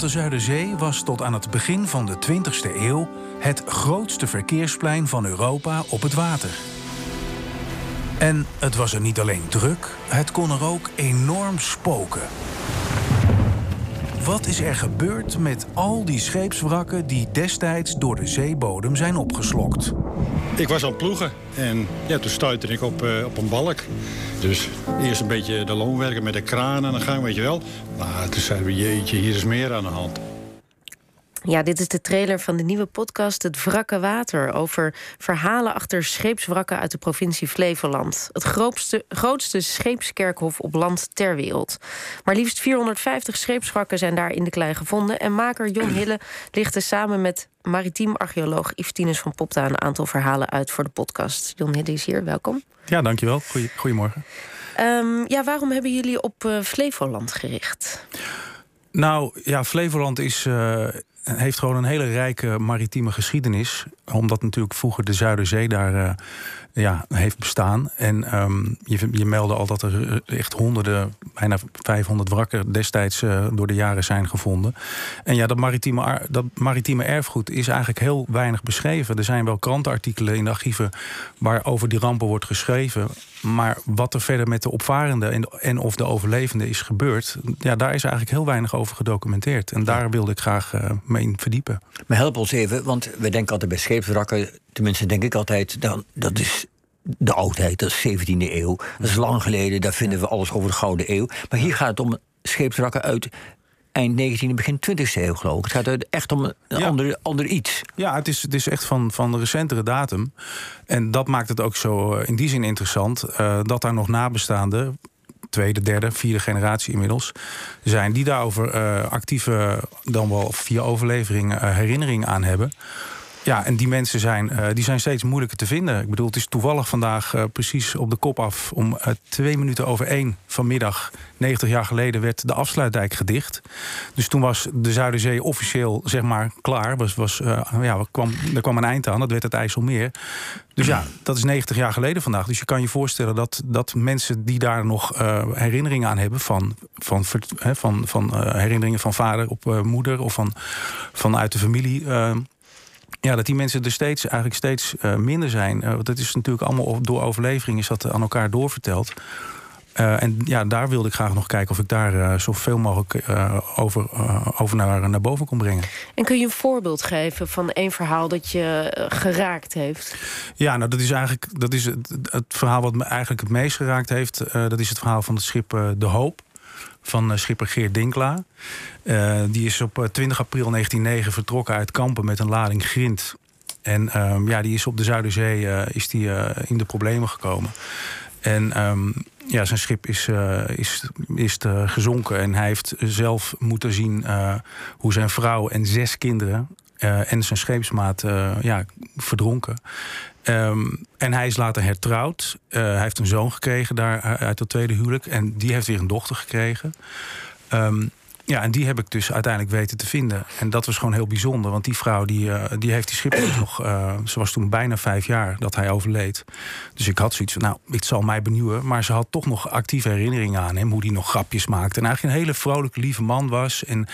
de Zuiderzee was tot aan het begin van de 20e eeuw het grootste verkeersplein van Europa op het water. En het was er niet alleen druk, het kon er ook enorm spoken. Wat is er gebeurd met al die scheepswrakken die destijds door de zeebodem zijn opgeslokt? Ik was aan het ploegen en ja, toen stuitte ik op, uh, op een balk. Dus eerst een beetje de loon werken met de kraan aan de gang, weet je wel. Maar toen zeiden we, jeetje, hier is meer aan de hand. Ja, dit is de trailer van de nieuwe podcast Het Wrakke Water... over verhalen achter scheepswrakken uit de provincie Flevoland. Het grootste, grootste scheepskerkhof op land ter wereld. Maar liefst 450 scheepswrakken zijn daar in de klei gevonden... en maker Jon Hille lichtte samen met maritiem archeoloog Yves van Popta... een aantal verhalen uit voor de podcast. Jon Hille is hier, welkom. Ja, dankjewel. Goeie, goedemorgen. Um, ja, waarom hebben jullie op uh, Flevoland gericht? Nou ja, Flevoland is, uh, heeft gewoon een hele rijke maritieme geschiedenis. Omdat natuurlijk vroeger de Zuiderzee daar uh, ja, heeft bestaan. En um, je, je meldde al dat er echt honderden, bijna 500 wrakken destijds uh, door de jaren zijn gevonden. En ja, dat maritieme, dat maritieme erfgoed is eigenlijk heel weinig beschreven. Er zijn wel krantenartikelen in de archieven waar over die rampen wordt geschreven. Maar wat er verder met de opvarenden en, en of de overlevenden is gebeurd, ja, daar is eigenlijk heel weinig over gedocumenteerd. En daar wilde ik graag uh, mee verdiepen. Maar help ons even, want we denken altijd bij scheepswrakken, tenminste denk ik altijd, dan, dat is de oudheid, dat is 17e eeuw. Dat is lang geleden, daar vinden we alles over de Gouden Eeuw. Maar hier gaat het om scheepswrakken uit eind 19e, begin 20e eeuw, geloof ik. Het gaat echt om een ander, ander iets. Ja, het is, het is echt van, van de recentere datum. En dat maakt het ook zo eh, in die zin interessant... Uh, dat daar nog nabestaanden tweede, derde, vierde generatie inmiddels zijn, die daarover uh, actieve, dan wel via overlevering, uh, herinnering aan hebben. Ja, en die mensen zijn, uh, die zijn steeds moeilijker te vinden. Ik bedoel, het is toevallig vandaag uh, precies op de kop af... om uh, twee minuten over één vanmiddag, 90 jaar geleden... werd de afsluitdijk gedicht. Dus toen was de Zuiderzee officieel, zeg maar, klaar. Was, was, ja, kwam, er kwam een eind aan, dat werd het IJsselmeer. Dus ja, dat is 90 jaar geleden vandaag. Dus je kan je voorstellen dat, dat mensen die daar nog herinneringen aan hebben... van, van, van, van herinneringen van vader op moeder... of van, vanuit de familie ja, dat die mensen er steeds, eigenlijk steeds uh, minder zijn. Uh, dat is natuurlijk allemaal door overlevering is dat aan elkaar doorverteld. Uh, en ja, daar wilde ik graag nog kijken of ik daar zoveel mogelijk over, over naar, naar boven kon brengen. En kun je een voorbeeld geven van één verhaal dat je geraakt heeft? Ja, nou dat is eigenlijk dat is het, het verhaal wat me eigenlijk het meest geraakt heeft. dat is het verhaal van het schip De Hoop van eh, schipper Geert Dinkla. Uh, die is op 20 eh, april 1909 vertrokken uit Kampen met een lading grind. En um, ja, die is op de Zuiderzee is die, in de problemen gekomen. En um, ja, zijn schip is, is, is gezonken. En hij heeft zelf moeten zien hoe zijn vrouw en zes kinderen en zijn scheepsmaat ja, verdronken. Um, en hij is later hertrouwd. Uh, hij heeft een zoon gekregen daar uit het tweede huwelijk. En die heeft weer een dochter gekregen. Um, ja, en die heb ik dus uiteindelijk weten te vinden. En dat was gewoon heel bijzonder. Want die vrouw die, uh, die heeft die schip nog... Ze was toen bijna vijf jaar dat hij overleed. Dus ik had zoiets van, nou, het zal mij benieuwen. Maar ze had toch nog actieve herinneringen aan hem. Hoe hij nog grapjes maakte. En eigenlijk een hele vrolijke, lieve man was. En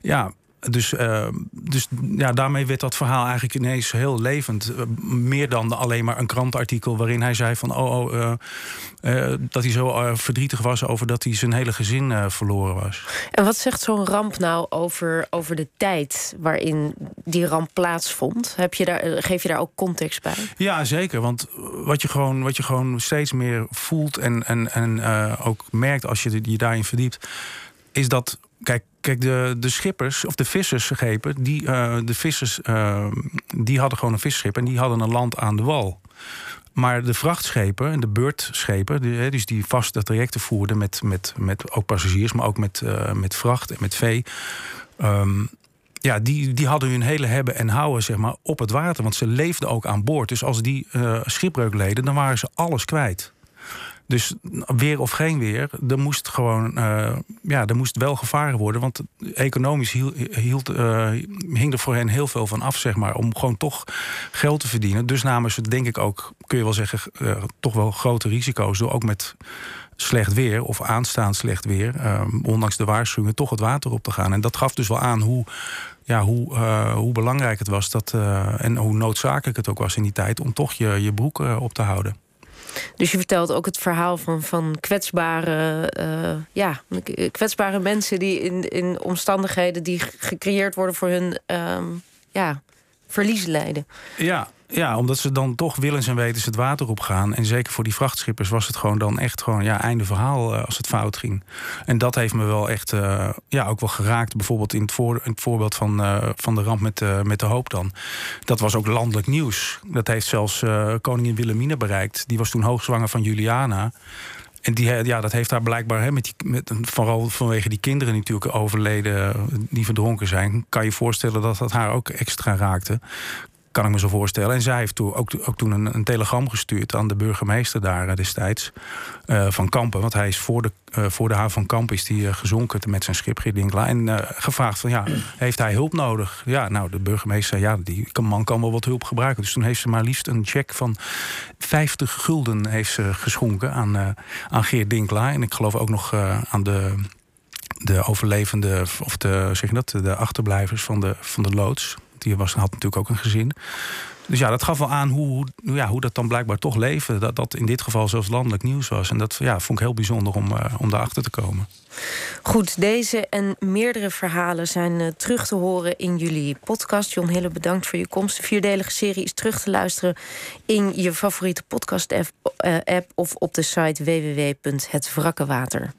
ja, dus, uh, dus ja, daarmee werd dat verhaal eigenlijk ineens heel levend. Uh, meer dan alleen maar een krantartikel waarin hij zei van oh, oh uh, dat hij zo verdrietig was over dat hij zijn hele gezin verloren was. En wat zegt zo'n ramp nou over, over de tijd waarin die ramp plaatsvond? Heb je daar, geef je daar ook context bij? Ja, zeker. Want wat je gewoon, wat je gewoon steeds meer voelt en, en, en ook merkt als je je daarin verdiept, is dat Kijk, kijk de, de schippers of de vissersschepen, die, uh, de vissers, uh, die hadden gewoon een visschip en die hadden een land aan de wal. Maar de vrachtschepen en de beurtschepen, die, dus die vaste trajecten voerden met, met, met ook passagiers, maar ook met, uh, met vracht en met vee. Um, ja, die, die hadden hun hele hebben en houden zeg maar, op het water. Want ze leefden ook aan boord. Dus als die uh, schipbreuk leden, dan waren ze alles kwijt. Dus weer of geen weer, er moest gewoon, uh, ja, er moest wel gevaren worden. Want economisch hield, uh, hing er voor hen heel veel van af, zeg maar, om gewoon toch geld te verdienen. Dus namen ze, denk ik ook, kun je wel zeggen, uh, toch wel grote risico's door ook met slecht weer of aanstaand slecht weer, ondanks de waarschuwingen, toch het water op te gaan. En dat gaf dus wel aan hoe ja, hoe, hoe belangrijk het was dat, en hoe noodzakelijk het ook was in die tijd om toch je, je broek op te houden. Dus je vertelt ook het verhaal van, van kwetsbare, uh, ja, kwetsbare mensen die in, in omstandigheden die gecreëerd worden voor hun um, ja, verlies lijden. Ja, ja, omdat ze dan toch willens en wetens het water op gaan. En zeker voor die vrachtschippers was het gewoon dan echt gewoon ja, einde verhaal uh, als het fout ging. En dat heeft me wel echt uh, ja, ook wel geraakt. Bijvoorbeeld in het, voor, in voorbeeld van, uh, van de ramp met, met de hoop dan. Dat was ook landelijk nieuws. Dat heeft zelfs koningin Wilhelmina bereikt. Die was toen hoogzwanger van Juliana. En die, ja, dat heeft haar blijkbaar, hè, met die, met, vooral vanwege die kinderen natuurlijk overleden, die verdronken zijn. Kan je voorstellen dat dat haar ook extra raakte kan ik me zo voorstellen. En zij heeft toen ook, ook toen een, een, telegram gestuurd aan de burgemeester daar eh, destijds uh, van Kampen. Want hij is voor de, uh, voor de haven van Kampen is die, gezonken met zijn schip Dinkla. En gevraagd van ja, heeft hij hulp nodig? Ja, nou de burgemeester zei ja, die man kan wel wat hulp gebruiken. Dus toen heeft ze maar liefst een check van 50 gulden heeft ze geschonken aan, aan Geert Dinkla. En ik geloof ook nog aan de de overlevende, of de, zeg je dat, de achterblijvers van de, van de loods. Die was, had natuurlijk ook een gezin. Dus ja, dat gaf wel aan hoe, ja, hoe dat dan blijkbaar toch leefde. Dat dat in dit geval zelfs landelijk nieuws was. En dat ja, vond ik heel bijzonder om, uh, om daarachter te komen. Goed, deze en meerdere verhalen zijn uh, terug te horen in jullie podcast. John Hille, bedankt voor je komst. De vierdelige serie is terug te luisteren in je favoriete podcast-app uh, of op de site www.hetwrakkenwater.nl.